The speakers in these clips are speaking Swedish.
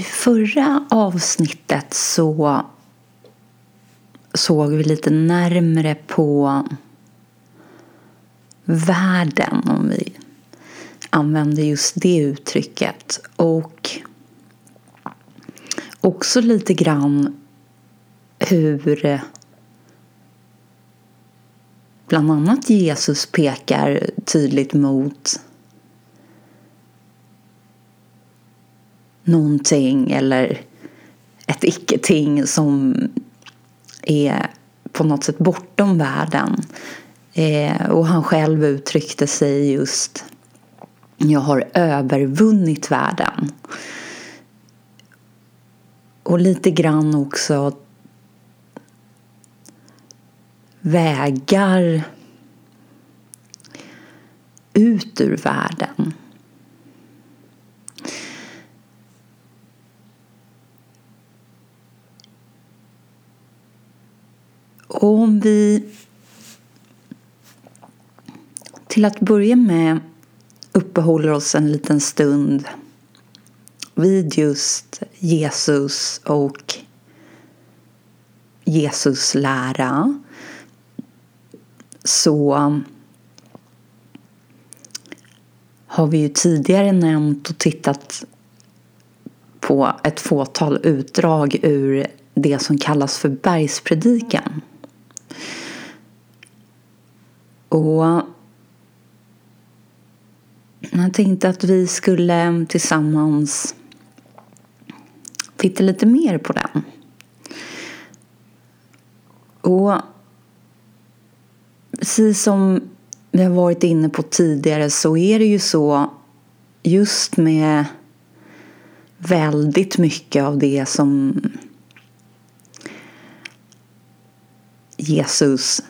I förra avsnittet så såg vi lite närmre på världen om vi använder just det uttrycket. Och också lite grann hur bland annat Jesus pekar tydligt mot någonting eller ett icke-ting som är på något sätt bortom världen. Eh, och han själv uttryckte sig just jag har övervunnit världen. Och lite grann också vägar ut ur världen. Och om vi till att börja med uppehåller oss en liten stund vid just Jesus och Jesus lära så har vi ju tidigare nämnt och tittat på ett fåtal utdrag ur det som kallas för bergspredikan. Och jag tänkte att vi skulle tillsammans titta lite mer på den. Och precis som vi har varit inne på tidigare så är det ju så just med väldigt mycket av det som Jesus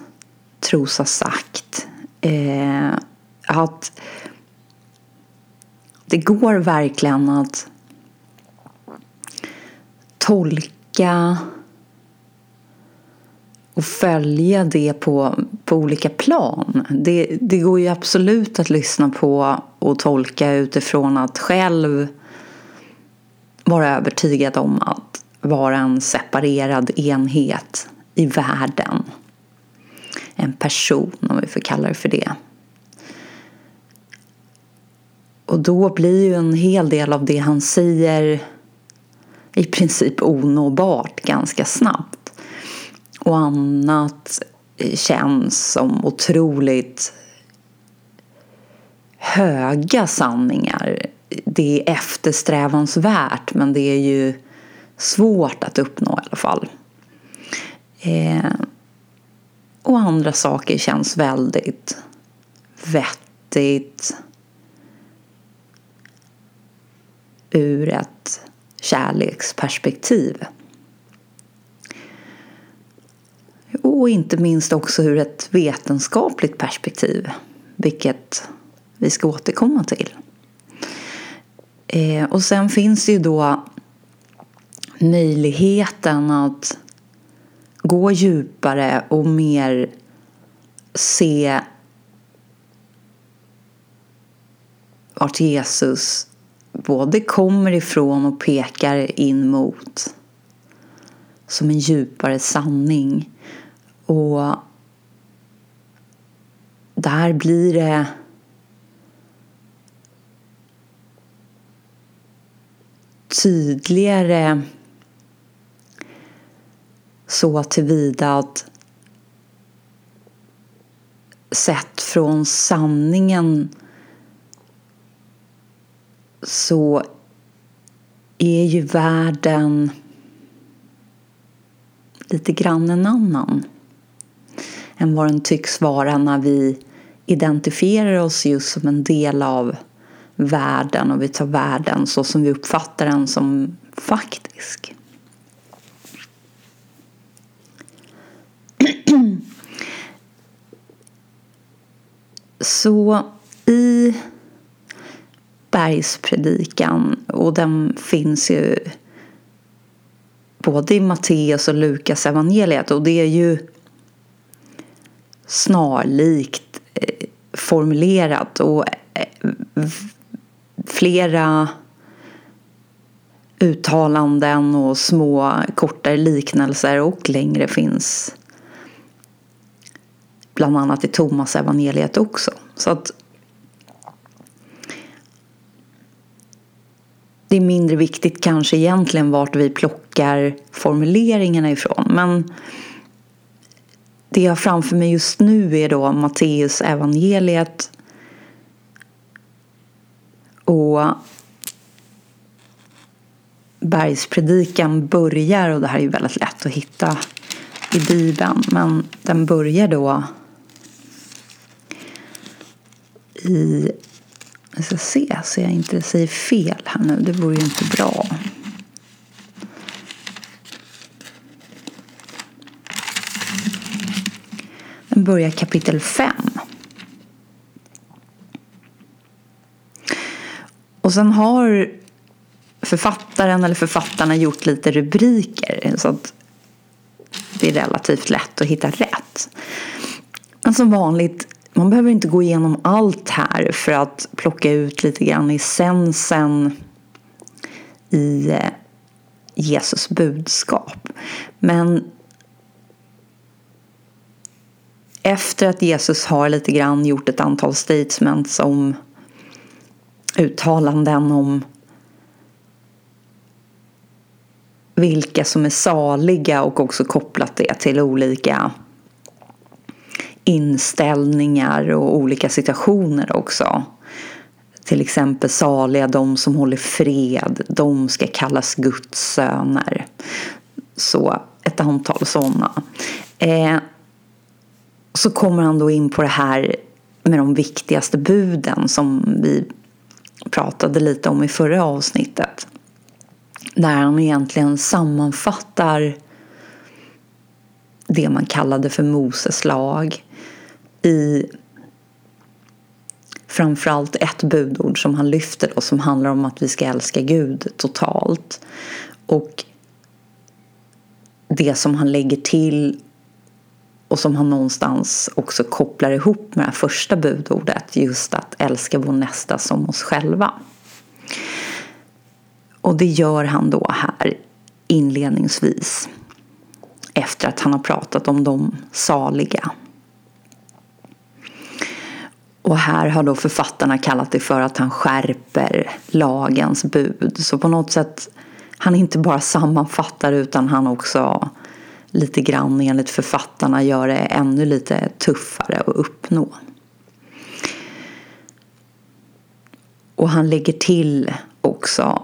tros ha sagt. Eh, att det går verkligen att tolka och följa det på, på olika plan. Det, det går ju absolut att lyssna på och tolka utifrån att själv vara övertygad om att vara en separerad enhet i världen. En person, om vi får kalla det för det. Och då blir ju en hel del av det han säger i princip onåbart ganska snabbt. Och annat känns som otroligt höga sanningar. Det är eftersträvansvärt men det är ju svårt att uppnå i alla fall. Eh, och andra saker känns väldigt vettigt ur ett kärleksperspektiv. Och inte minst också ur ett vetenskapligt perspektiv, vilket vi ska återkomma till. Eh, och sen finns det ju då möjligheten att gå djupare och mer se vart Jesus både kommer ifrån och pekar in mot som en djupare sanning. Och där blir det tydligare så tillvida att sett från sanningen så är ju världen lite grann en annan än vad den tycks vara när vi identifierar oss just som en del av världen och vi tar världen så som vi uppfattar den som faktisk. Så i bergspredikan och den finns ju både i Matteus och Lukas evangeliet och det är ju snarlikt eh, formulerat och eh, flera uttalanden och små kortare liknelser och längre finns bland annat i Thomas evangeliet också. Så att det är mindre viktigt kanske egentligen vart vi plockar formuleringarna ifrån. Men det jag har framför mig just nu är då Matteus evangeliet och bergspredikan börjar, och det här är ju väldigt lätt att hitta i Bibeln, men den börjar då i jag ska se så jag inte säger fel här nu. Det vore ju inte bra. Den börjar kapitel 5. Och sen har författaren eller författarna gjort lite rubriker så att det är relativt lätt att hitta rätt. Men som vanligt, man behöver inte gå igenom allt här för att plocka ut lite grann essensen i eh, Jesus budskap. Men efter att Jesus har lite grann gjort ett antal statements om uttalanden om vilka som är saliga och också kopplat det till olika inställningar och olika situationer också. Till exempel saliga de som håller fred, de ska kallas Guds söner. Så ett antal sådana. Eh, så kommer han då in på det här med de viktigaste buden som vi pratade lite om i förra avsnittet. Där han egentligen sammanfattar det man kallade för Moses lag i framförallt ett budord som han lyfter och som handlar om att vi ska älska Gud totalt. Och det som han lägger till och som han någonstans också kopplar ihop med det första budordet, just att älska vår nästa som oss själva. Och det gör han då här inledningsvis efter att han har pratat om de saliga. Och här har då författarna kallat det för att han skärper lagens bud. Så på något sätt, han inte bara sammanfattar utan han också lite grann enligt författarna gör det ännu lite tuffare att uppnå. Och han lägger till också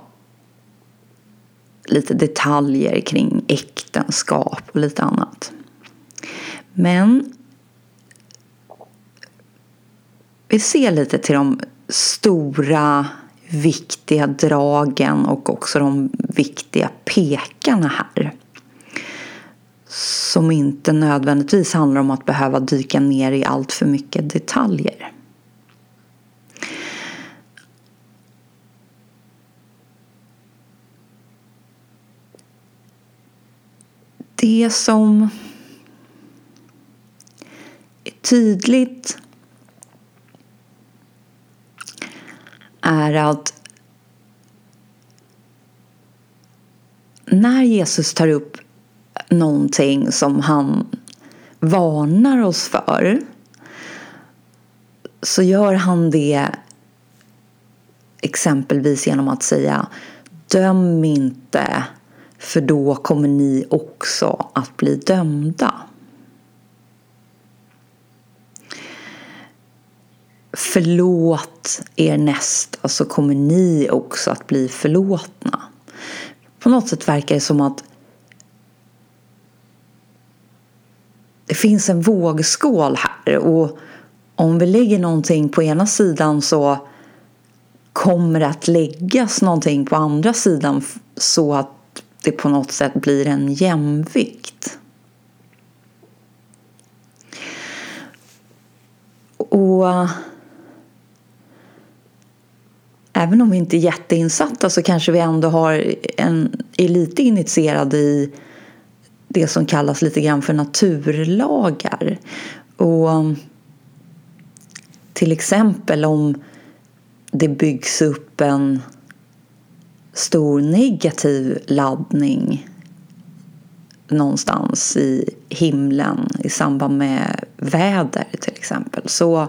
lite detaljer kring äktenskap och lite annat. Men vi ser lite till de stora viktiga dragen och också de viktiga pekarna här. Som inte nödvändigtvis handlar om att behöva dyka ner i allt för mycket detaljer. Det som är tydligt är att när Jesus tar upp någonting som han varnar oss för så gör han det exempelvis genom att säga Döm inte för då kommer ni också att bli dömda. Förlåt er nästa så kommer ni också att bli förlåtna. På något sätt verkar det som att det finns en vågskål här och om vi lägger någonting på ena sidan så kommer det att läggas någonting på andra sidan så att det på något sätt blir en jämvikt. Och även om vi inte är jätteinsatta så kanske vi ändå har en, är lite initierade i det som kallas lite grann för naturlagar. Och um, till exempel om det byggs upp en stor negativ laddning någonstans i himlen i samband med väder till exempel så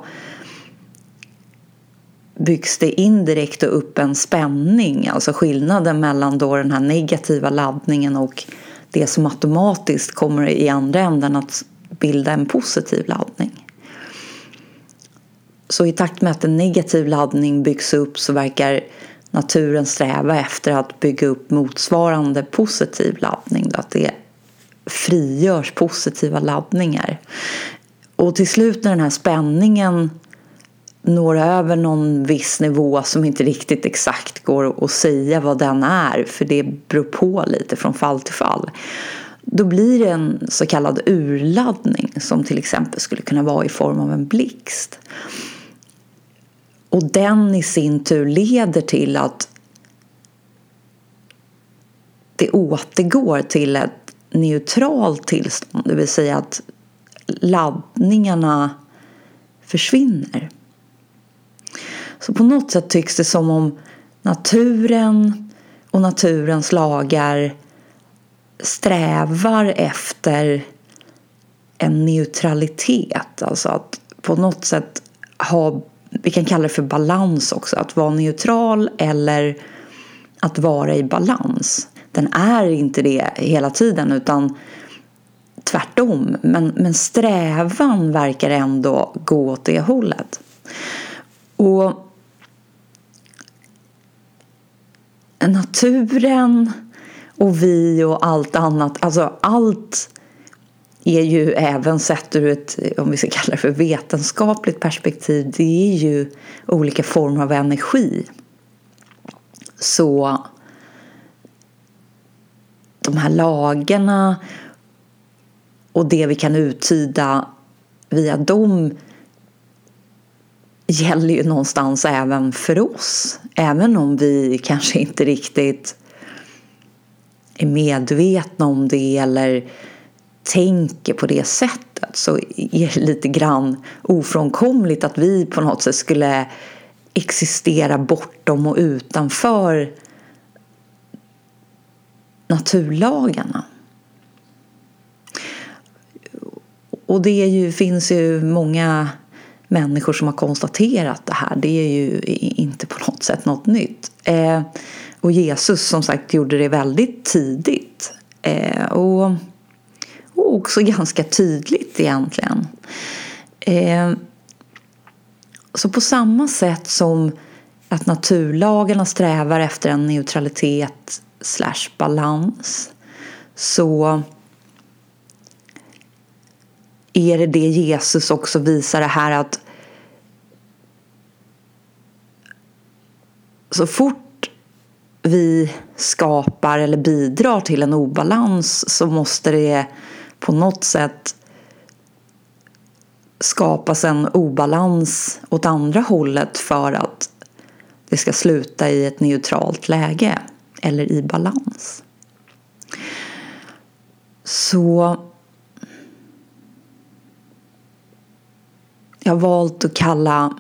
byggs det indirekt upp en spänning, alltså skillnaden mellan då den här negativa laddningen och det som automatiskt kommer i andra änden att bilda en positiv laddning. Så i takt med att en negativ laddning byggs upp så verkar naturen sträva efter att bygga upp motsvarande positiv laddning. Att det frigörs positiva laddningar. Och till slut när den här spänningen når över någon viss nivå som inte riktigt exakt går att säga vad den är för det beror på lite från fall till fall. Då blir det en så kallad urladdning som till exempel skulle kunna vara i form av en blixt. Och den i sin tur leder till att det återgår till ett neutralt tillstånd, det vill säga att laddningarna försvinner. Så på något sätt tycks det som om naturen och naturens lagar strävar efter en neutralitet. Alltså att på något sätt ha, vi kan kalla det för balans också, att vara neutral eller att vara i balans. Den är inte det hela tiden utan tvärtom. Men, men strävan verkar ändå gå åt det hållet. Och naturen och vi och allt annat, alltså allt är ju även sett ur ett, om vi ska kalla det för vetenskapligt perspektiv, det är ju olika former av energi. Så de här lagarna och det vi kan uttyda via dem gäller ju någonstans även för oss. Även om vi kanske inte riktigt är medvetna om det eller tänker på det sättet så är det lite grann ofrånkomligt att vi på något sätt skulle existera bortom och utanför naturlagarna. Och det ju, finns ju många människor som har konstaterat det här. Det är ju inte på något sätt något nytt. Eh, och Jesus som sagt gjorde det väldigt tidigt. Eh, och, och också ganska tydligt egentligen. Eh, så på samma sätt som att naturlagarna strävar efter en neutralitet slash balans så är det det Jesus också visar det här att så fort vi skapar eller bidrar till en obalans så måste det på något sätt skapas en obalans åt andra hållet för att det ska sluta i ett neutralt läge eller i balans. Så jag har valt att kalla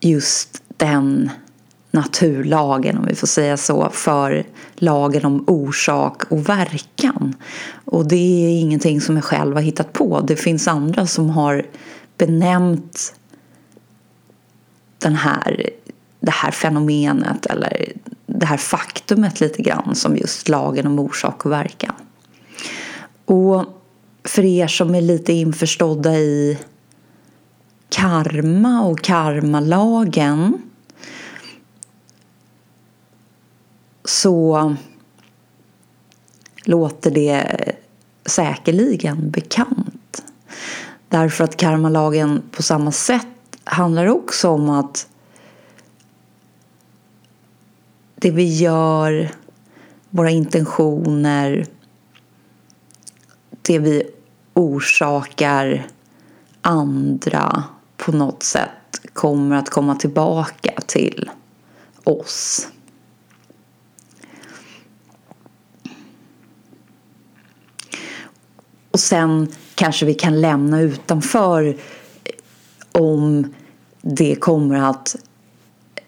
just den naturlagen, om vi får säga så, för lagen om orsak och verkan. Och det är ingenting som jag själv har hittat på. Det finns andra som har benämnt den här, det här fenomenet eller det här faktumet lite grann som just lagen om orsak och verkan. Och för er som är lite införstådda i karma och karmalagen så låter det säkerligen bekant. Därför att karmalagen på samma sätt handlar också om att det vi gör, våra intentioner, det vi orsakar andra på något sätt kommer att komma tillbaka till oss. Och sen kanske vi kan lämna utanför om det kommer att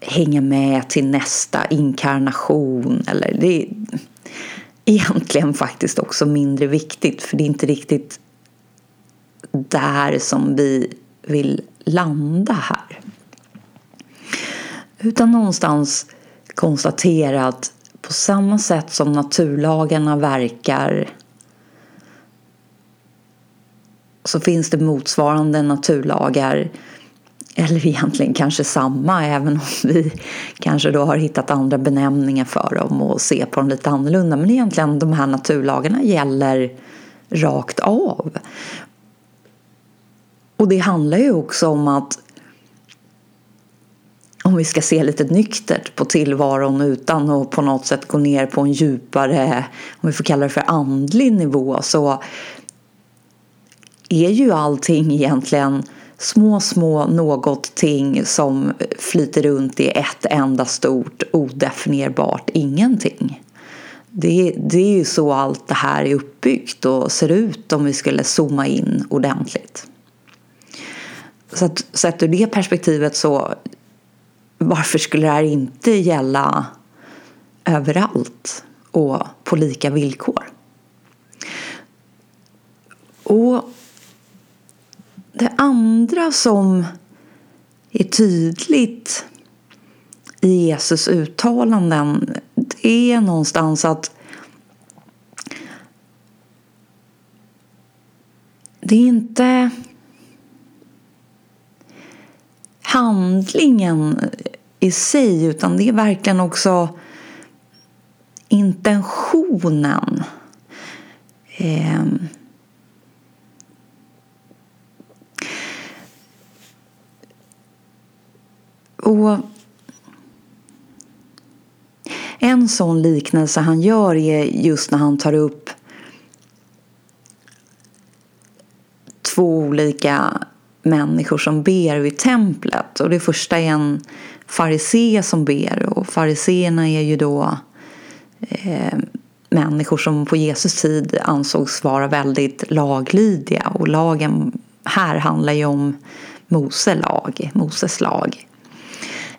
hänga med till nästa inkarnation. Eller det egentligen faktiskt också mindre viktigt för det är inte riktigt där som vi vill landa här. Utan någonstans konstatera att på samma sätt som naturlagarna verkar så finns det motsvarande naturlagar eller egentligen kanske samma även om vi kanske då har hittat andra benämningar för dem och ser på dem lite annorlunda. Men egentligen de här naturlagarna gäller rakt av. Och det handlar ju också om att om vi ska se lite nyktert på tillvaron utan att på något sätt gå ner på en djupare, om vi får kalla det för andlig nivå, så är ju allting egentligen små, små något ting som flyter runt i ett enda stort odefinierbart ingenting. Det, det är ju så allt det här är uppbyggt och ser ut om vi skulle zooma in ordentligt. Så att sett ur det perspektivet så varför skulle det här inte gälla överallt och på lika villkor? Och det andra som är tydligt i Jesus uttalanden det är någonstans att det är inte handlingen i sig utan det är verkligen också intentionen. Eh, och en sån liknelse han gör är just när han tar upp två olika människor som ber vid templet. Och det första är en farisé som ber och fariséerna är ju då eh, människor som på Jesus tid ansågs vara väldigt laglydiga och lagen här handlar ju om Mose lag, Moses lag.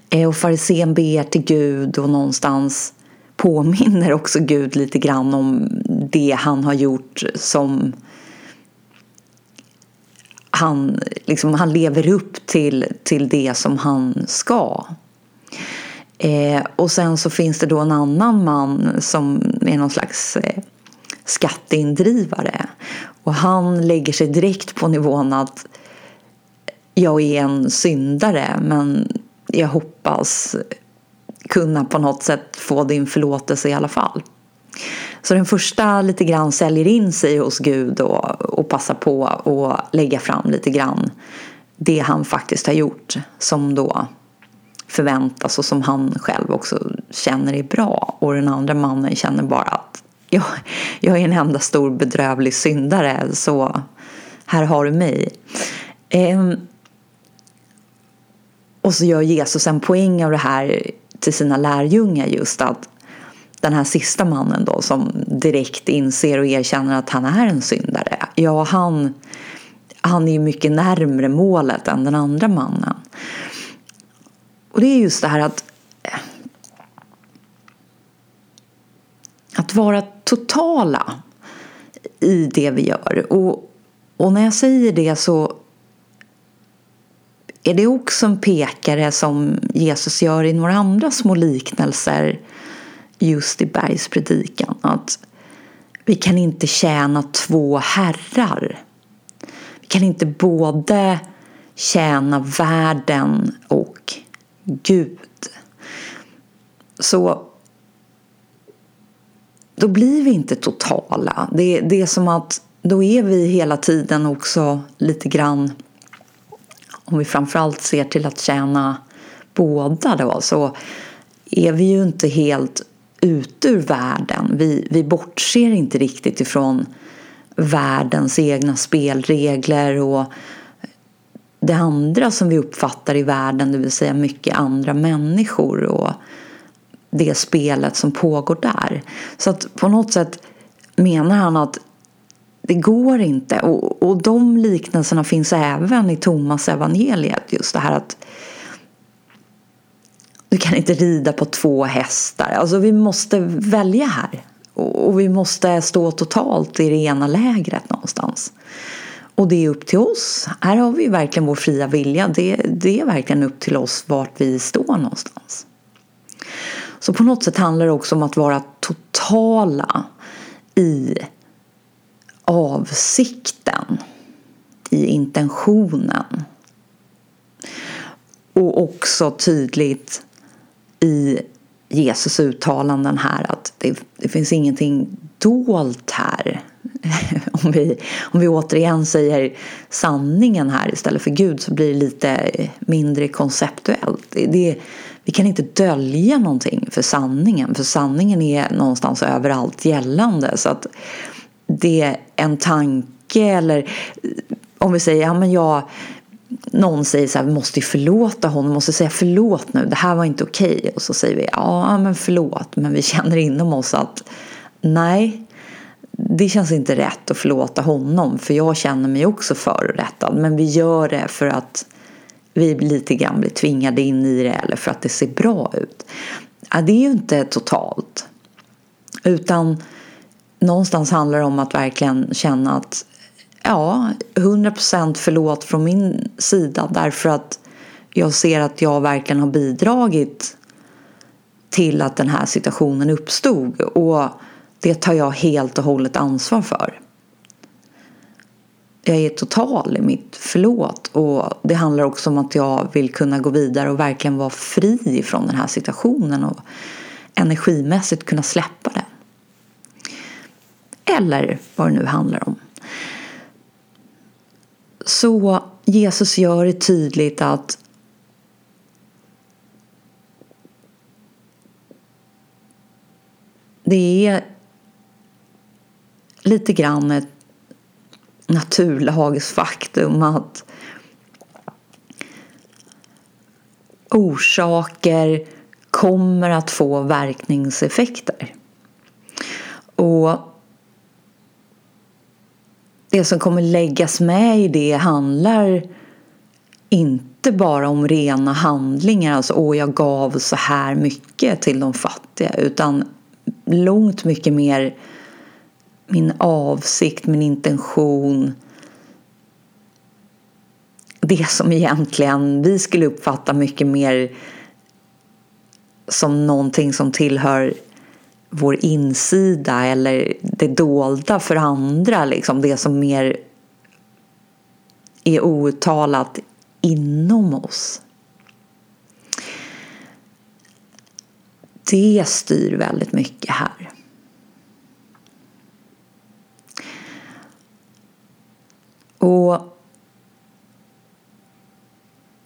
Eh, och farisén ber till Gud och någonstans påminner också Gud lite grann om det han har gjort som han, liksom, han lever upp till, till det som han ska. Eh, och sen så finns det då en annan man som är någon slags eh, skatteindrivare. Och han lägger sig direkt på nivån att jag är en syndare men jag hoppas kunna på något sätt få din förlåtelse i alla fall. Så den första lite grann säljer in sig hos Gud och, och passar på att lägga fram lite grann det han faktiskt har gjort som då förväntas och som han själv också känner är bra. Och den andra mannen känner bara att jag, jag är en enda stor bedrövlig syndare så här har du mig. Ehm, och så gör Jesus en poäng av det här till sina lärjungar just att den här sista mannen då som direkt inser och erkänner att han är en syndare. Ja, han, han är ju mycket närmre målet än den andra mannen. Och det är just det här att att vara totala i det vi gör. Och, och när jag säger det så är det också en pekare som Jesus gör i några andra små liknelser just i bergspredikan. Att vi kan inte tjäna två herrar. Vi kan inte både tjäna världen och Gud. Så då blir vi inte totala. Det, det är som att då är vi hela tiden också lite grann om vi framförallt ser till att tjäna båda då så är vi ju inte helt ute ur världen. Vi, vi bortser inte riktigt ifrån världens egna spelregler och det andra som vi uppfattar i världen, det vill säga mycket andra människor och det spelet som pågår där. Så att på något sätt menar han att det går inte. Och, och de liknelserna finns även i Thomas evangeliet. Just det här att du kan inte rida på två hästar. Alltså vi måste välja här. Och vi måste stå totalt i det ena lägret någonstans. Och det är upp till oss. Här har vi verkligen vår fria vilja. Det, det är verkligen upp till oss vart vi står någonstans. Så på något sätt handlar det också om att vara totala i avsikten, i intentionen. Och också tydligt i Jesus uttalanden här att det, det finns ingenting dolt här. om, vi, om vi återigen säger sanningen här istället för Gud så blir det lite mindre konceptuellt. Det, det, vi kan inte dölja någonting för sanningen för sanningen är någonstans överallt gällande. Så att det är en tanke eller om vi säger ja men jag någon säger så här, vi måste ju förlåta honom, måste säga förlåt nu, det här var inte okej. Okay. Och så säger vi, ja men förlåt, men vi känner inom oss att nej, det känns inte rätt att förlåta honom, för jag känner mig också förorättad. Men vi gör det för att vi lite grann blir tvingade in i det eller för att det ser bra ut. Ja, det är ju inte totalt. Utan någonstans handlar det om att verkligen känna att ja, 100% förlåt från min sida därför att jag ser att jag verkligen har bidragit till att den här situationen uppstod och det tar jag helt och hållet ansvar för. Jag är total i mitt förlåt och det handlar också om att jag vill kunna gå vidare och verkligen vara fri från den här situationen och energimässigt kunna släppa den. Eller vad det nu handlar om. Så Jesus gör det tydligt att det är lite grann ett naturlagsfaktum att orsaker kommer att få verkningseffekter. Och det som kommer läggas med i det handlar inte bara om rena handlingar, alltså åh jag gav så här mycket till de fattiga, utan långt mycket mer min avsikt, min intention. Det som egentligen vi skulle uppfatta mycket mer som någonting som tillhör vår insida eller det dolda för andra, liksom det som mer är outtalat inom oss. Det styr väldigt mycket här. Och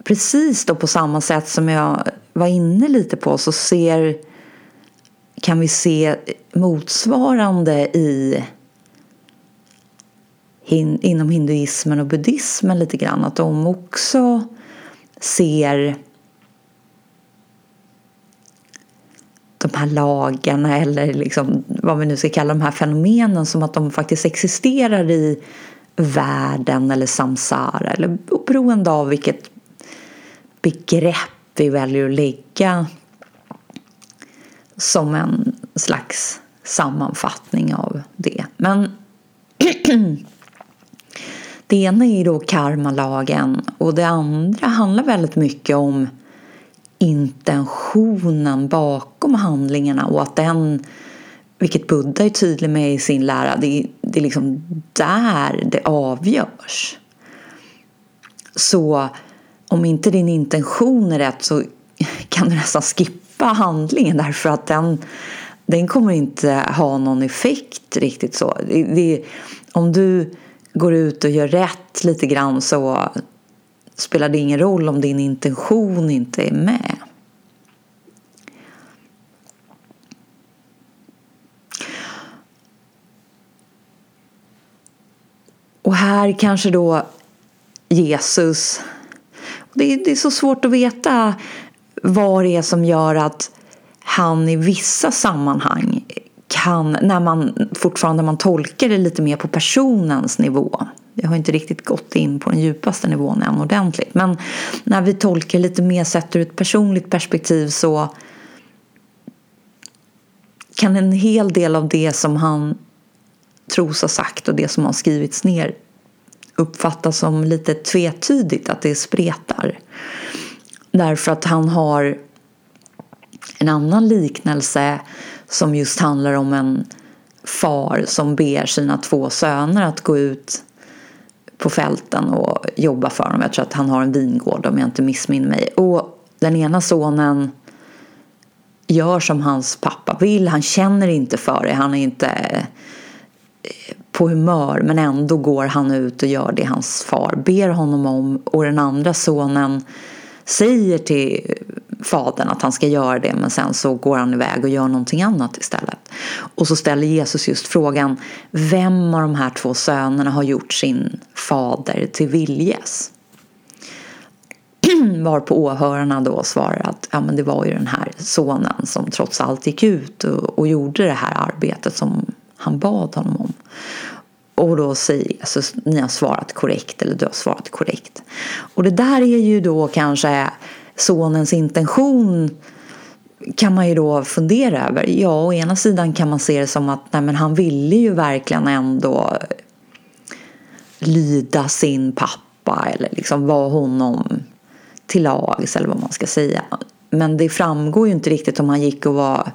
precis då på samma sätt som jag var inne lite på så ser kan vi se motsvarande i hin, inom hinduismen och buddhismen lite grann. Att de också ser de här lagarna eller liksom, vad vi nu ska kalla de här fenomenen som att de faktiskt existerar i världen eller samsara eller beroende av vilket begrepp vi väljer att lägga som en slags sammanfattning av det. Men det ena är då karmalagen och det andra handlar väldigt mycket om intentionen bakom handlingarna och att den, vilket Buddha är tydlig med i sin lära, det, det är liksom där det avgörs. Så om inte din intention är rätt så kan du nästan skippa skippa handlingen därför att den, den kommer inte ha någon effekt riktigt så. Det, det, om du går ut och gör rätt lite grann så spelar det ingen roll om din intention inte är med. Och här kanske då Jesus det är, det är så svårt att veta vad det är som gör att han i vissa sammanhang kan, när man fortfarande man tolkar det lite mer på personens nivå. Jag har inte riktigt gått in på den djupaste nivån än ordentligt. Men när vi tolkar lite mer sett ur ett personligt perspektiv så kan en hel del av det som han tros ha sagt och det som har skrivits ner uppfattas som lite tvetydigt, att det spretar. Därför att han har en annan liknelse som just handlar om en far som ber sina två söner att gå ut på fälten och jobba för honom. Jag tror att han har en vingård om jag inte missminner mig. Och den ena sonen gör som hans pappa vill. Han känner inte för det. Han är inte eh, på humör men ändå går han ut och gör det hans far ber honom om. Och den andra sonen säger till fadern att han ska göra det men sen så går han iväg och gör någonting annat istället. Och så ställer Jesus just frågan vem av de här två sönerna har gjort sin fader till viljes? Var på åhörarna då svarar att ja, men det var ju den här sonen som trots allt gick ut och, och gjorde det här arbetet som han bad honom om. Och då säger alltså, ni har svarat korrekt eller du har svarat korrekt. Och det där är ju då kanske sonens intention kan man ju då fundera över. Ja, å ena sidan kan man se det som att nej, men han ville ju verkligen ändå lyda sin pappa eller liksom vara honom till lags eller vad man ska säga. Men det framgår ju inte riktigt om han gick och var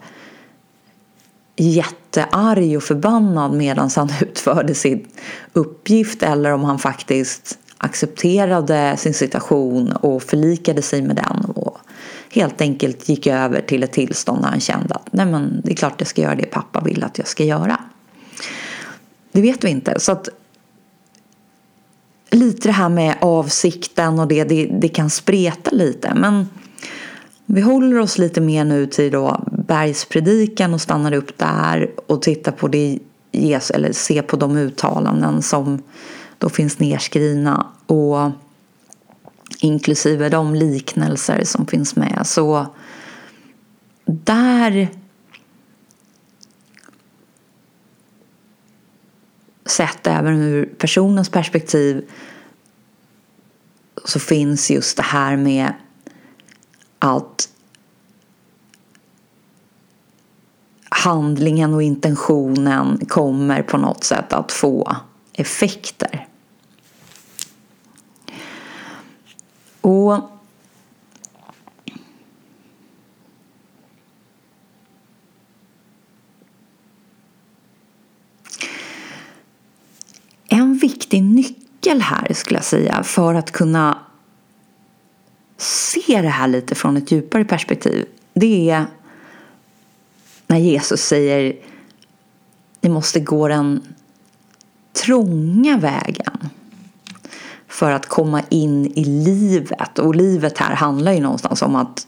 jättearg och förbannad medan han utförde sin uppgift eller om han faktiskt accepterade sin situation och förlikade sig med den och helt enkelt gick över till ett tillstånd där han kände att Nej, men det är klart jag ska göra det pappa vill att jag ska göra. Det vet vi inte. Så att lite det här med avsikten och det, det, det kan spreta lite. Men vi håller oss lite mer nu till då bergspredikan och stannar upp där och tittar på det eller ser på de uttalanden som då finns nedskrivna och inklusive de liknelser som finns med. Så där sett även ur personens perspektiv så finns just det här med att handlingen och intentionen kommer på något sätt att få effekter. Och en viktig nyckel här skulle jag säga för att kunna se det här lite från ett djupare perspektiv det är när Jesus säger ni måste gå den trånga vägen för att komma in i livet. Och livet här handlar ju någonstans om att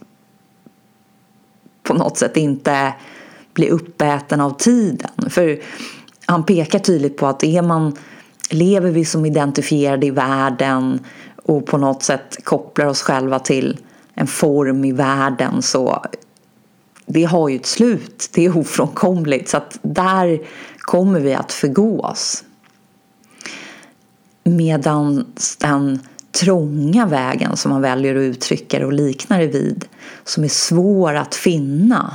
på något sätt inte bli uppäten av tiden. För han pekar tydligt på att är man, lever vi som identifierade i världen och på något sätt kopplar oss själva till en form i världen så det har ju ett slut, det är ofrånkomligt så att där kommer vi att förgås. Medan den trånga vägen som man väljer att uttrycka det och likna det vid som är svår att finna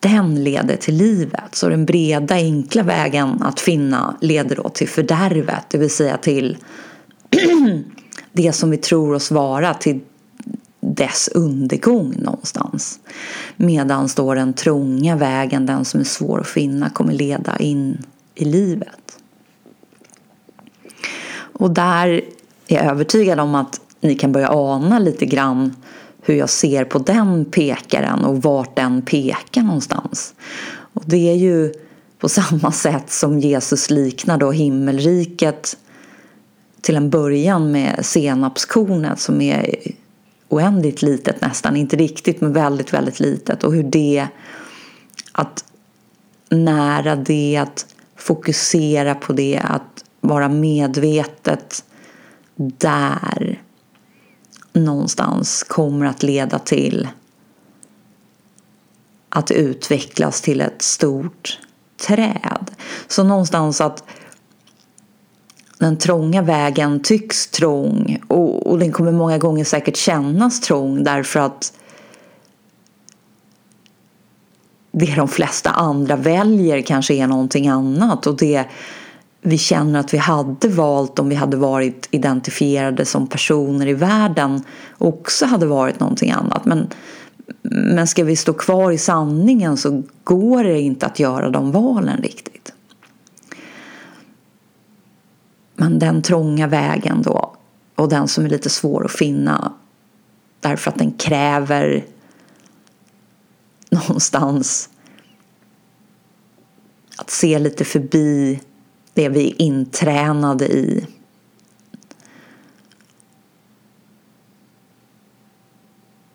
den leder till livet. Så den breda enkla vägen att finna leder då till fördärvet, det vill säga till det som vi tror oss vara, till dess undergång någonstans. Medan då den trånga vägen, den som är svår att finna, kommer leda in i livet. Och där är jag övertygad om att ni kan börja ana lite grann hur jag ser på den pekaren och vart den pekar någonstans. Och det är ju på samma sätt som Jesus liknar då himmelriket till en början med senapskornet som är oändligt litet nästan, inte riktigt men väldigt, väldigt litet och hur det att nära det, att fokusera på det, att vara medvetet där någonstans kommer att leda till att utvecklas till ett stort träd. Så någonstans att den trånga vägen tycks trång och, och den kommer många gånger säkert kännas trång därför att det de flesta andra väljer kanske är någonting annat och det vi känner att vi hade valt om vi hade varit identifierade som personer i världen också hade varit någonting annat. Men, men ska vi stå kvar i sanningen så går det inte att göra de valen riktigt. Men den trånga vägen då och den som är lite svår att finna därför att den kräver någonstans att se lite förbi det vi är intränade i.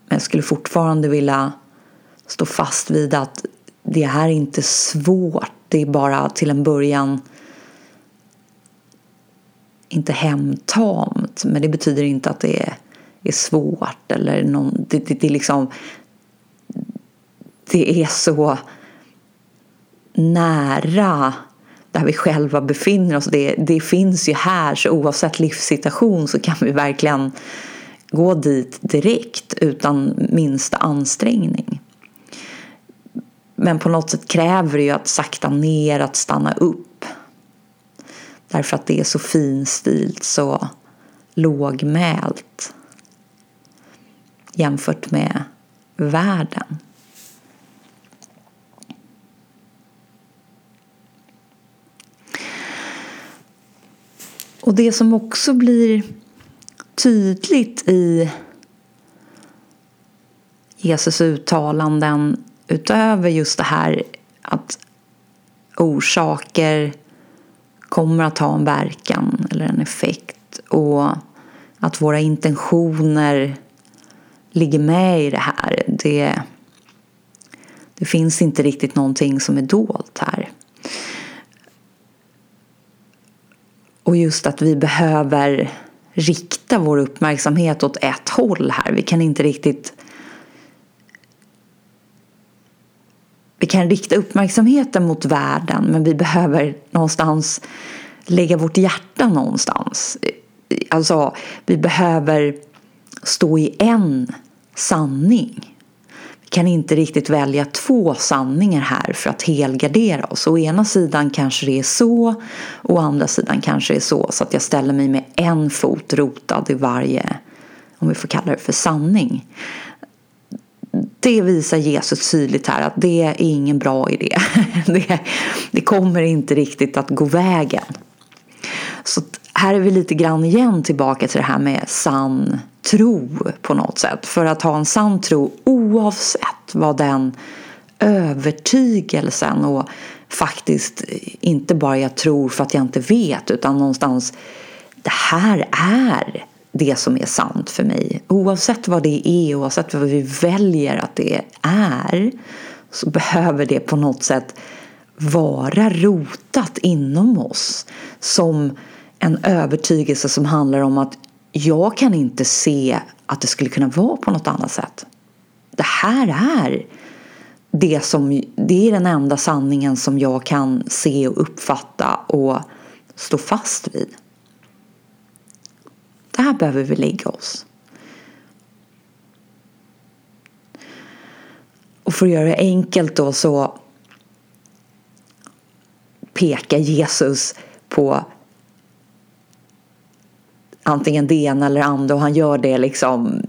Men jag skulle fortfarande vilja stå fast vid att det här är inte svårt. Det är bara till en början inte hemtamt. Men det betyder inte att det är, är svårt eller någon, det, det, det, är liksom det är så nära där vi själva befinner oss. Det, det finns ju här, så oavsett livssituation så kan vi verkligen gå dit direkt utan minsta ansträngning. Men på något sätt kräver det ju att sakta ner, att stanna upp. Därför att det är så finstilt, så lågmält jämfört med världen. Och det som också blir tydligt i Jesus uttalanden utöver just det här att orsaker kommer att ha en verkan eller en effekt och att våra intentioner ligger med i det här. Det, det finns inte riktigt någonting som är dolt här. Och just att vi behöver rikta vår uppmärksamhet åt ett håll här. Vi kan inte riktigt Vi kan rikta uppmärksamheten mot världen men vi behöver någonstans lägga vårt hjärta någonstans. Alltså, vi behöver stå i en sanning Vi kan inte riktigt välja två sanningar här för att helgardera oss. Å ena sidan kanske det är så, å andra sidan kanske det är så. Så att jag ställer mig med en fot rotad i varje, om vi får kalla det för sanning. Det visar Jesus tydligt här att det är ingen bra idé. Det, det kommer inte riktigt att gå vägen. Så här är vi lite grann igen tillbaka till det här med sann tro på något sätt. För att ha en sann tro oavsett vad den övertygelsen och faktiskt inte bara jag tror för att jag inte vet utan någonstans det här är det som är sant för mig. Oavsett vad det är, oavsett vad vi väljer att det är så behöver det på något sätt vara rotat inom oss som en övertygelse som handlar om att jag kan inte se att det skulle kunna vara på något annat sätt. Det här är det som, det är den enda sanningen som jag kan se och uppfatta och stå fast vid. Där behöver vi lägga oss. Och för att göra det enkelt då så pekar Jesus på antingen det ena eller det andra och han gör det liksom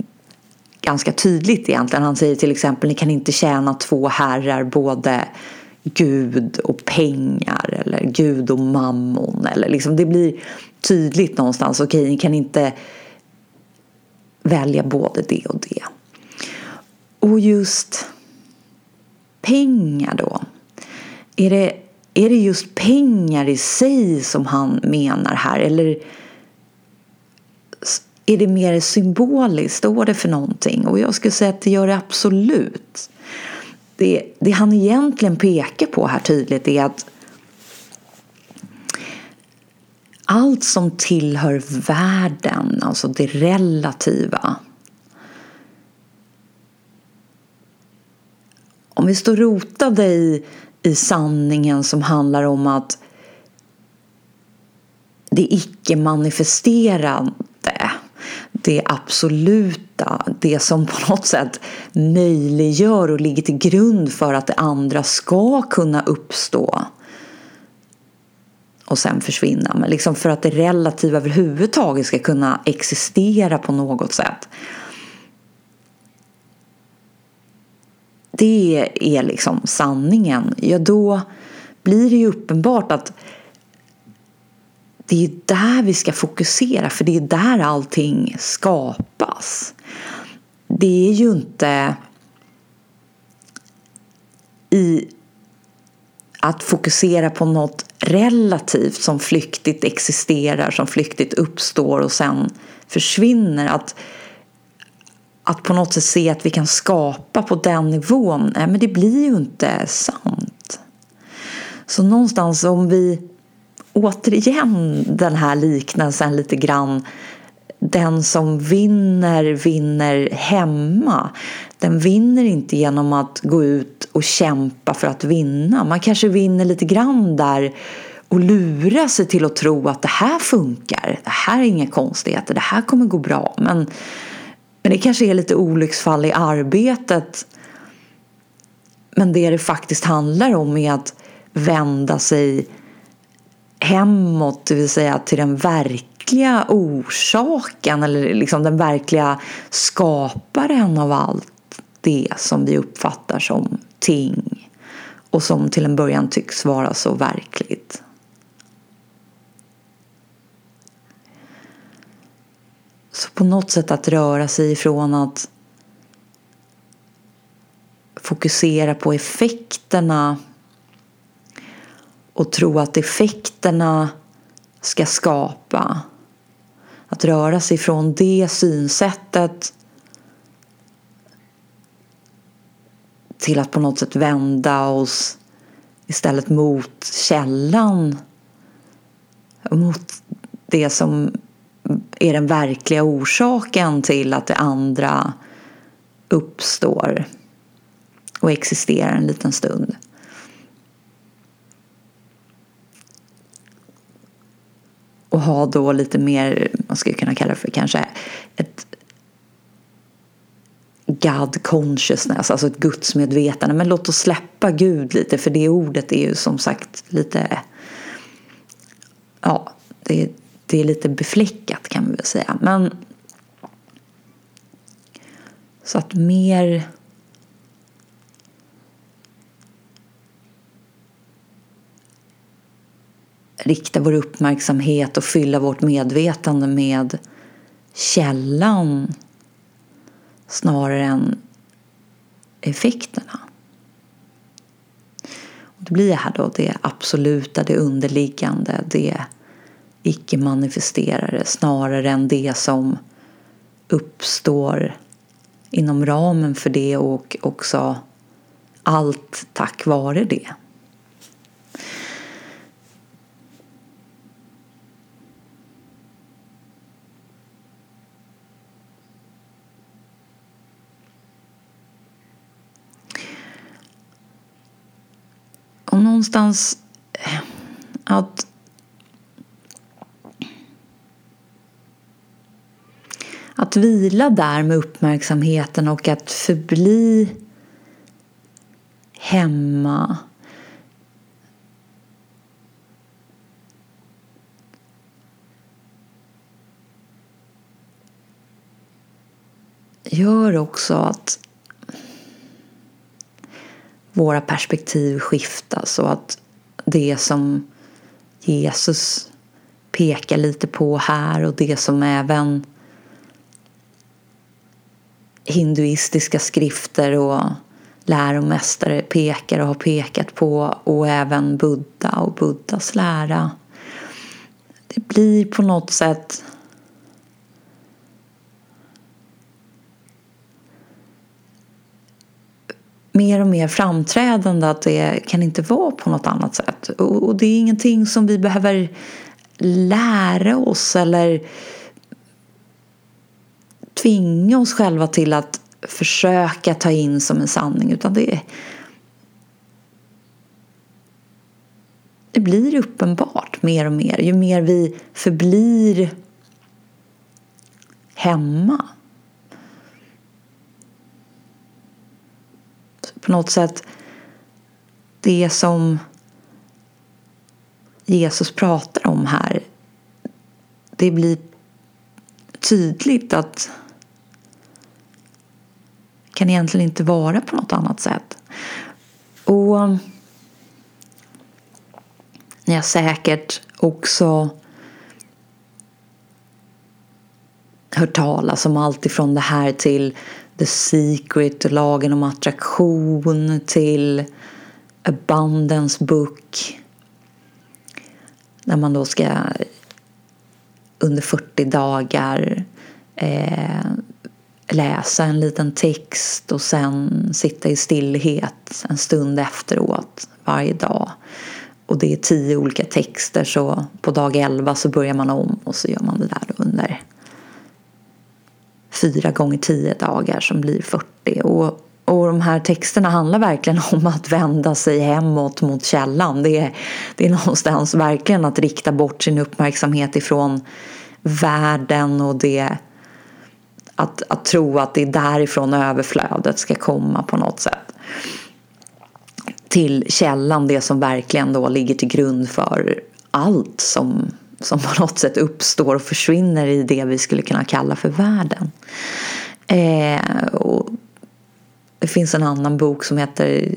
ganska tydligt egentligen. Han säger till exempel ni kan inte tjäna två herrar både Gud och pengar eller Gud och mammon. Eller liksom, det blir tydligt någonstans. Okej, okay, ni kan inte välja både det och det. Och just pengar då. Är det, är det just pengar i sig som han menar här? Eller är det mer symboliskt? Står det för någonting? Och jag skulle säga att det gör det absolut. Det, det han egentligen pekar på här tydligt är att allt som tillhör världen, alltså det relativa. Om vi står rotade i, i sanningen som handlar om att det icke-manifesterande, det absoluta, det som på något sätt möjliggör och ligger till grund för att det andra ska kunna uppstå och sen försvinna. Men liksom för att det relativa överhuvudtaget ska kunna existera på något sätt. Det är liksom sanningen. Ja, då blir det ju uppenbart att det är där vi ska fokusera för det är där allting skapas. Det är ju inte i att fokusera på något relativt som flyktigt existerar, som flyktigt uppstår och sen försvinner. Att, att på något sätt se att vi kan skapa på den nivån, nej men det blir ju inte sant. Så någonstans om vi återigen den här liknelsen lite grann den som vinner, vinner hemma. Den vinner inte genom att gå ut och kämpa för att vinna. Man kanske vinner lite grann där och lura sig till att tro att det här funkar. Det här är inga konstigheter, det här kommer gå bra. Men, men det kanske är lite olycksfall i arbetet. Men det det faktiskt handlar om är att vända sig hemåt, det vill säga till den verkliga orsaken eller liksom den verkliga skaparen av allt det som vi uppfattar som ting och som till en början tycks vara så verkligt. Så på något sätt att röra sig ifrån att fokusera på effekterna och tro att effekterna ska skapa. Att röra sig från det synsättet till att på något sätt vända oss istället mot källan. Mot det som är den verkliga orsaken till att det andra uppstår och existerar en liten stund. Och ha då lite mer, man skulle kunna kalla det för kanske ett God consciousness, alltså ett gudsmedvetande. Men låt oss släppa Gud lite för det ordet är ju som sagt lite, ja, det, det är lite befläckat kan vi väl säga. Men så att mer rikta vår uppmärksamhet och fylla vårt medvetande med källan snarare än effekterna. Och det blir här då det absoluta, det underliggande, det icke-manifesterade snarare än det som uppstår inom ramen för det och också allt tack vare det. Och någonstans eh, att att vila där med uppmärksamheten och att förbli hemma. Gör också att våra perspektiv skiftas och att det som Jesus pekar lite på här och det som även hinduistiska skrifter och läromästare pekar och har pekat på och även Buddha och Buddhas lära. Det blir på något sätt mer och mer framträdande att det kan inte vara på något annat sätt. Och det är ingenting som vi behöver lära oss eller tvinga oss själva till att försöka ta in som en sanning utan det det blir uppenbart mer och mer, ju mer vi förblir hemma. På något sätt, det som Jesus pratar om här, det blir tydligt att det kan egentligen inte vara på något annat sätt. Och um, ni har säkert också hört talas om allt ifrån det här till The Secret och lagen om attraktion till Abundance Book. När man då ska under 40 dagar eh, läsa en liten text och sen sitta i stillhet en stund efteråt varje dag. Och det är tio olika texter så på dag elva så börjar man om och så gör man det där under fyra gånger tio dagar som blir 40. Och, och de här texterna handlar verkligen om att vända sig hemåt mot källan. Det är, det är någonstans verkligen att rikta bort sin uppmärksamhet ifrån världen och det att, att tro att det är därifrån överflödet ska komma på något sätt. Till källan, det som verkligen då ligger till grund för allt som, som på något sätt uppstår och försvinner i det vi skulle kunna kalla för världen. Eh, och det finns en annan bok som heter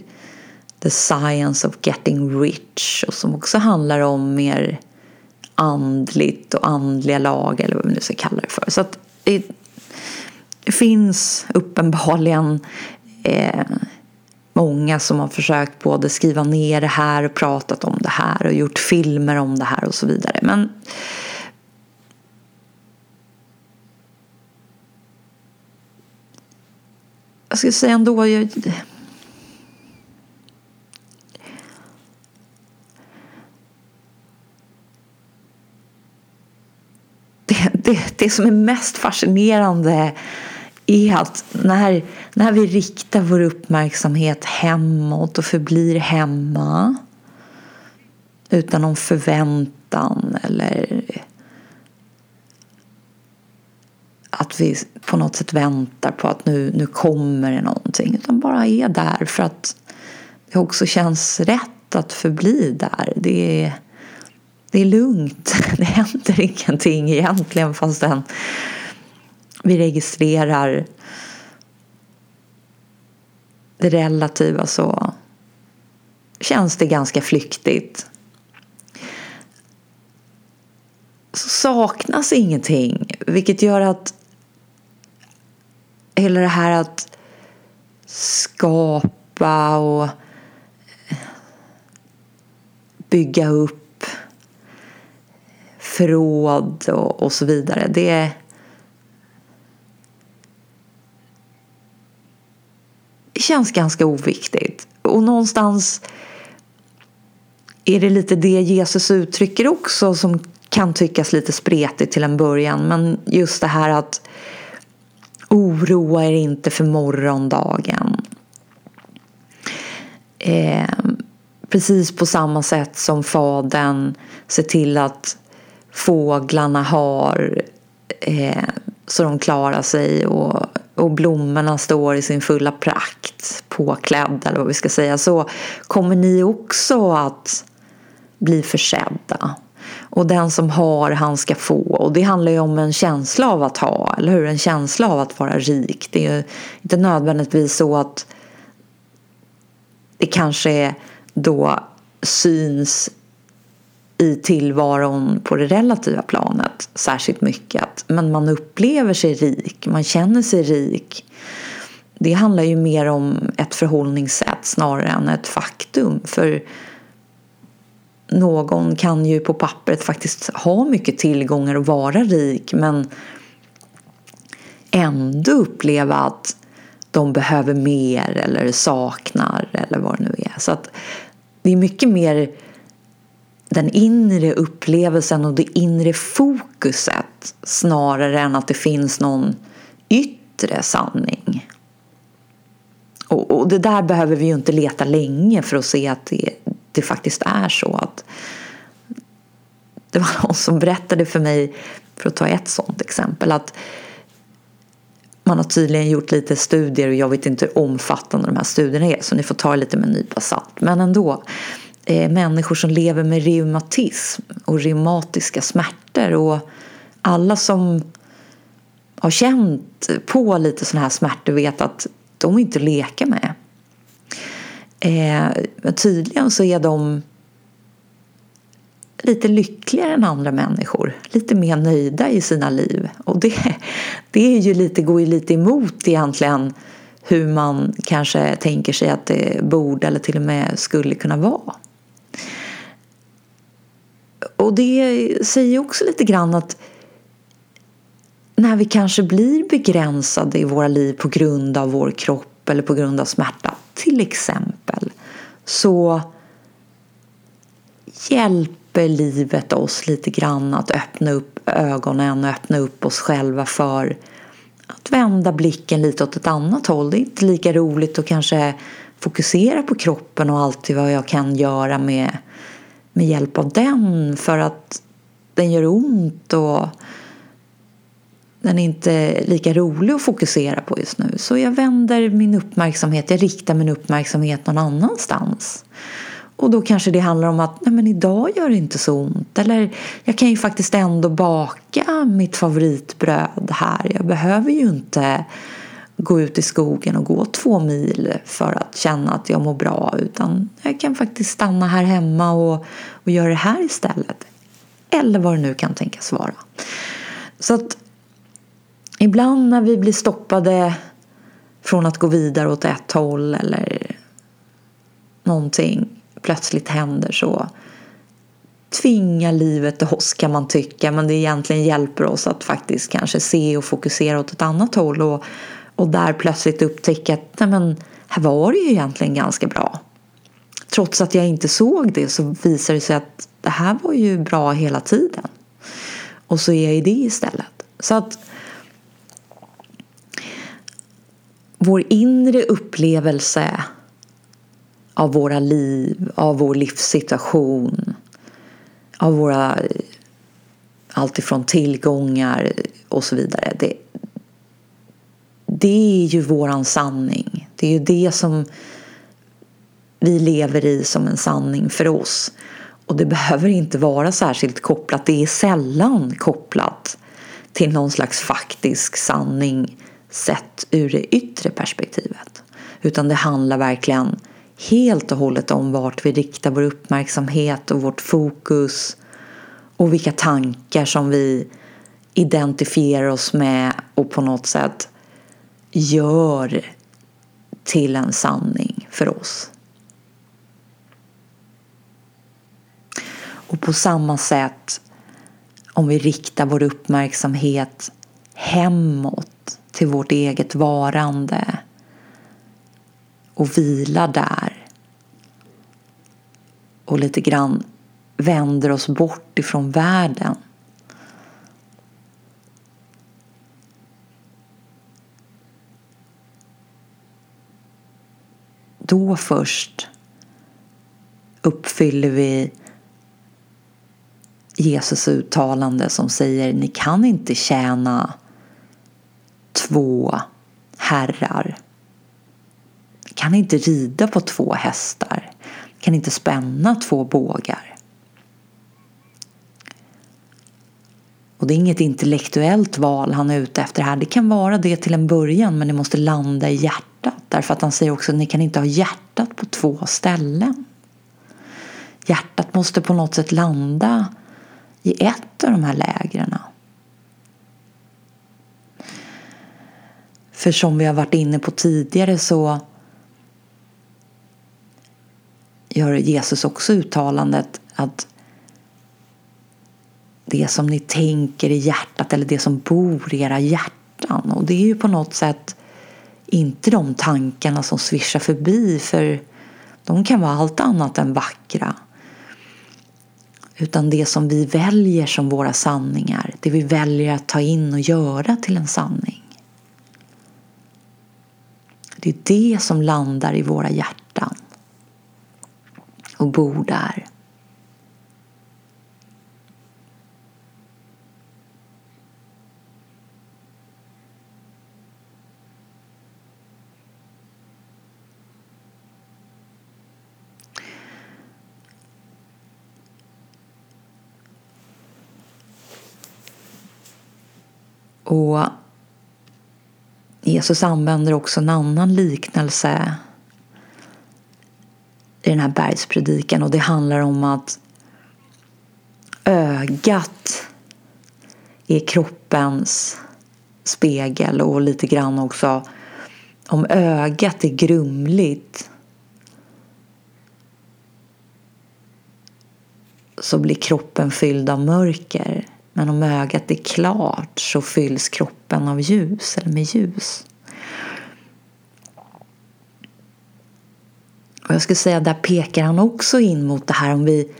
The Science of Getting Rich och som också handlar om mer andligt och andliga lag eller vad vi nu ska kalla det för. Så att det, finns uppenbarligen eh, många som har försökt både skriva ner det här och pratat om det här och gjort filmer om det här och så vidare. Men jag skulle säga ändå jag, det, det, det som är mest fascinerande är att när, när vi riktar vår uppmärksamhet hemåt och förblir hemma utan någon förväntan eller att vi på något sätt väntar på att nu, nu kommer det någonting utan bara är där för att det också känns rätt att förbli där. Det är, det är lugnt. Det händer ingenting egentligen fastän vi registrerar det relativa så känns det ganska flyktigt. Så saknas ingenting, vilket gör att hela det här att skapa och bygga upp förråd och, och så vidare. Det, känns ganska oviktigt. Och någonstans är det lite det Jesus uttrycker också som kan tyckas lite spretigt till en början. Men just det här att oroa er inte för morgondagen. Eh, precis på samma sätt som fadern ser till att fåglarna har eh, så de klarar sig och och blommorna står i sin fulla prakt påklädda eller vad vi ska säga så kommer ni också att bli försedda. Och den som har han ska få. Och det handlar ju om en känsla av att ha, eller hur? En känsla av att vara rik. Det är ju inte nödvändigtvis så att det kanske då syns i tillvaron på det relativa planet särskilt mycket. Men man upplever sig rik, man känner sig rik. Det handlar ju mer om ett förhållningssätt snarare än ett faktum. För någon kan ju på pappret faktiskt ha mycket tillgångar och vara rik men ändå uppleva att de behöver mer eller saknar eller vad det nu är. Så att det är mycket mer den inre upplevelsen och det inre fokuset snarare än att det finns någon yttre sanning. Och, och det där behöver vi ju inte leta länge för att se att det, det faktiskt är så att det var någon som berättade för mig, för att ta ett sådant exempel, att man har tydligen gjort lite studier och jag vet inte hur omfattande de här studierna är så ni får ta lite med en nypa salt. Men ändå, eh, människor som lever med reumatism och reumatiska smärtor och alla som har känt på lite sådana här smärtor vet att de är inte att leka med. Eh, men tydligen så är de lite lyckligare än andra människor. Lite mer nöjda i sina liv. Och det, det är ju lite, går ju lite emot egentligen hur man kanske tänker sig att det borde eller till och med skulle kunna vara. Och det säger också lite grann att när vi kanske blir begränsade i våra liv på grund av vår kropp eller på grund av smärta till exempel så hjälper livet oss lite grann att öppna upp ögonen och öppna upp oss själva för att vända blicken lite åt ett annat håll. Det är inte lika roligt att kanske fokusera på kroppen och alltid vad jag kan göra med, med hjälp av den för att den gör ont och den är inte lika rolig att fokusera på just nu. Så jag vänder min uppmärksamhet, jag riktar min uppmärksamhet någon annanstans. Och då kanske det handlar om att nej men idag gör det inte så ont. Eller jag kan ju faktiskt ändå baka mitt favoritbröd här. Jag behöver ju inte gå ut i skogen och gå två mil för att känna att jag mår bra. Utan jag kan faktiskt stanna här hemma och, och göra det här istället. Eller vad det nu kan tänkas vara. Så att ibland när vi blir stoppade från att gå vidare åt ett håll eller någonting plötsligt händer så tvingar livet oss kan man tycka men det egentligen hjälper oss att faktiskt kanske se och fokusera åt ett annat håll och, och där plötsligt upptäcka att nej men, här var det ju egentligen ganska bra. Trots att jag inte såg det så visar det sig att det här var ju bra hela tiden. Och så är jag i det istället. Så att vår inre upplevelse av våra liv, av vår livssituation, av våra alltifrån tillgångar och så vidare. Det, det är ju våran sanning. Det är ju det som vi lever i som en sanning för oss. Och det behöver inte vara särskilt kopplat, det är sällan kopplat till någon slags faktisk sanning sett ur det yttre perspektivet. Utan det handlar verkligen helt och hållet om vart vi riktar vår uppmärksamhet och vårt fokus och vilka tankar som vi identifierar oss med och på något sätt gör till en sanning för oss. Och på samma sätt om vi riktar vår uppmärksamhet hemåt till vårt eget varande och vilar där. Och lite grann vänder oss bort ifrån världen. Då först uppfyller vi Jesus uttalande som säger ni kan inte tjäna två herrar kan inte rida på två hästar, kan inte spänna två bågar. Och det är inget intellektuellt val han är ute efter här. Det kan vara det till en början men det måste landa i hjärtat. Därför att han säger också att ni kan inte ha hjärtat på två ställen. Hjärtat måste på något sätt landa i ett av de här lägren. För som vi har varit inne på tidigare så gör Jesus också uttalandet att det som ni tänker i hjärtat eller det som bor i era hjärtan. Och det är ju på något sätt inte de tankarna som svischar förbi för de kan vara allt annat än vackra. Utan det som vi väljer som våra sanningar, det vi väljer att ta in och göra till en sanning. Det är det som landar i våra hjärtan och bor där. Och Jesus använder också en annan liknelse i den här bergspredikan och det handlar om att ögat är kroppens spegel och lite grann också om ögat är grumligt så blir kroppen fylld av mörker. Men om ögat är klart så fylls kroppen av ljus eller med ljus. Och jag skulle säga där pekar han också in mot det här om vi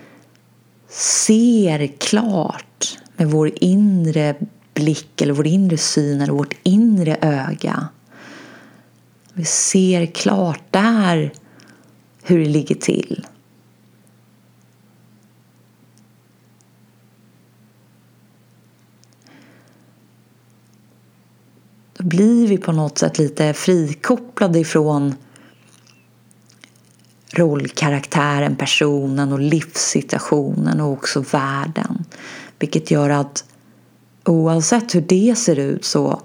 ser klart med vår inre blick eller vår inre syn eller vårt inre öga. Vi ser klart där hur det ligger till. Blir vi på något sätt lite frikopplade ifrån rollkaraktären, personen och livssituationen och också världen. Vilket gör att oavsett hur det ser ut så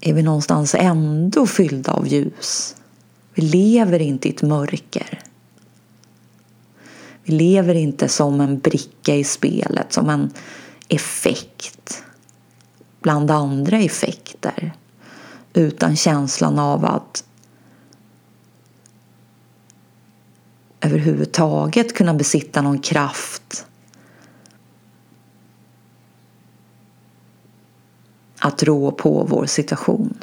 är vi någonstans ändå fyllda av ljus. Vi lever inte i ett mörker. Vi lever inte som en bricka i spelet, som en effekt bland andra effekter utan känslan av att överhuvudtaget kunna besitta någon kraft att rå på vår situation.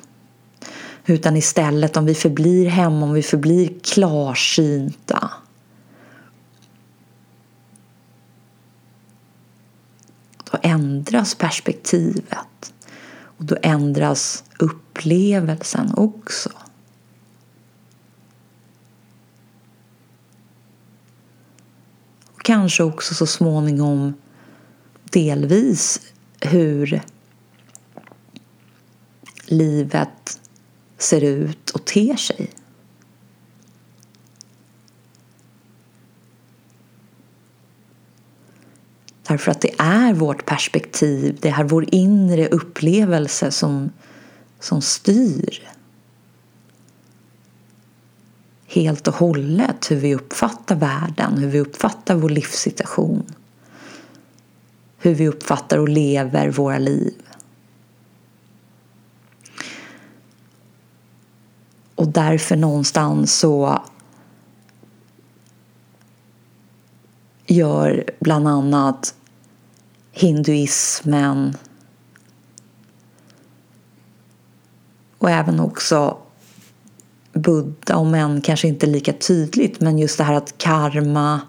Utan istället om vi förblir hemma, om vi förblir klarsynta då ändras perspektivet och då ändras upplevelsen också. Och kanske också så småningom delvis hur livet ser ut och ter sig. Därför att det är vårt perspektiv, det är vår inre upplevelse som, som styr helt och hållet hur vi uppfattar världen, hur vi uppfattar vår livssituation. Hur vi uppfattar och lever våra liv. Och därför någonstans så gör bland annat hinduismen. Och även också Buddha, om än kanske inte lika tydligt, men just det här att karma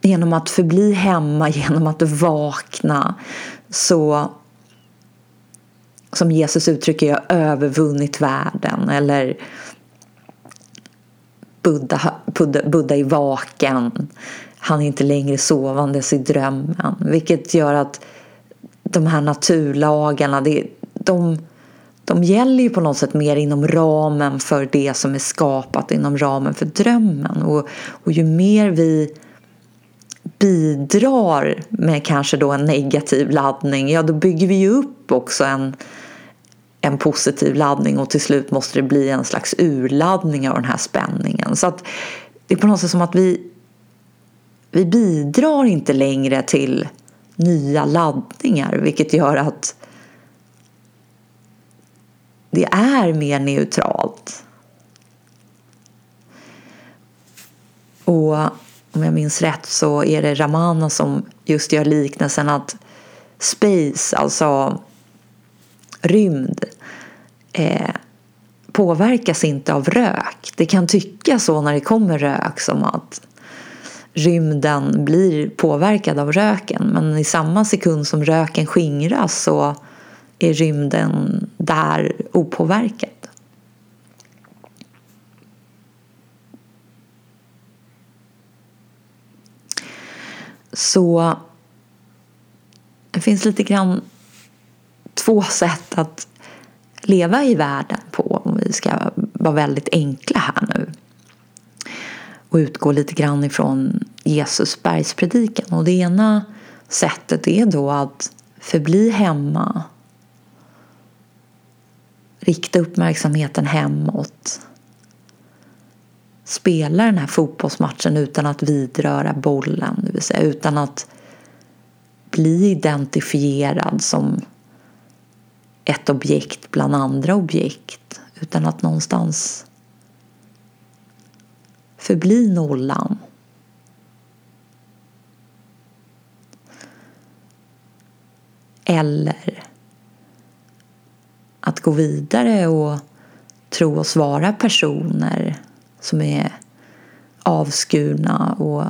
genom att förbli hemma, genom att vakna så som Jesus uttrycker, jag övervunnit världen eller Buddha, Buddha, Buddha är vaken. Han är inte längre sovandes i drömmen. Vilket gör att de här naturlagarna, det, de, de gäller ju på något sätt mer inom ramen för det som är skapat, inom ramen för drömmen. Och, och ju mer vi bidrar med kanske då en negativ laddning, ja då bygger vi ju upp också en, en positiv laddning och till slut måste det bli en slags urladdning av den här spänningen. Så att det är på något sätt som att vi, vi bidrar inte längre till nya laddningar vilket gör att det är mer neutralt. Och om jag minns rätt så är det Ramana som just gör liknelsen att space, alltså rymd eh, påverkas inte av rök. Det kan tyckas så när det kommer rök som att rymden blir påverkad av röken men i samma sekund som röken skingras så är rymden där opåverkad. Så det finns lite grann två sätt att leva i världen på om vi ska vara väldigt enkla här nu och utgå lite grann ifrån Jesus bergspredikan. Och det ena sättet är då att förbli hemma. Rikta uppmärksamheten hemåt. Spela den här fotbollsmatchen utan att vidröra bollen, det vill säga utan att bli identifierad som ett objekt bland andra objekt utan att någonstans förbli nollan. Eller att gå vidare och tro oss vara personer som är avskurna och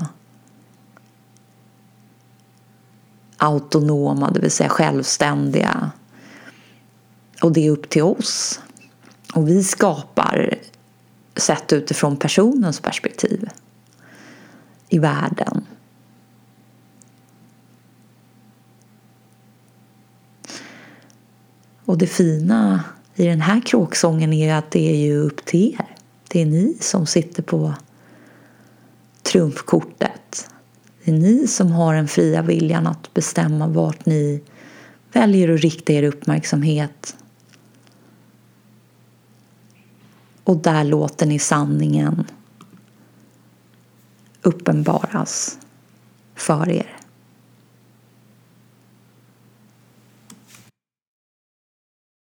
autonoma, det vill säga självständiga. Och det är upp till oss. Och vi skapar sett utifrån personens perspektiv i världen. Och det fina i den här kråksången är att det är ju upp till er. Det är ni som sitter på trumfkortet. Det är ni som har den fria viljan att bestämma vart ni väljer att rikta er uppmärksamhet. Och där låter ni sanningen uppenbaras för er.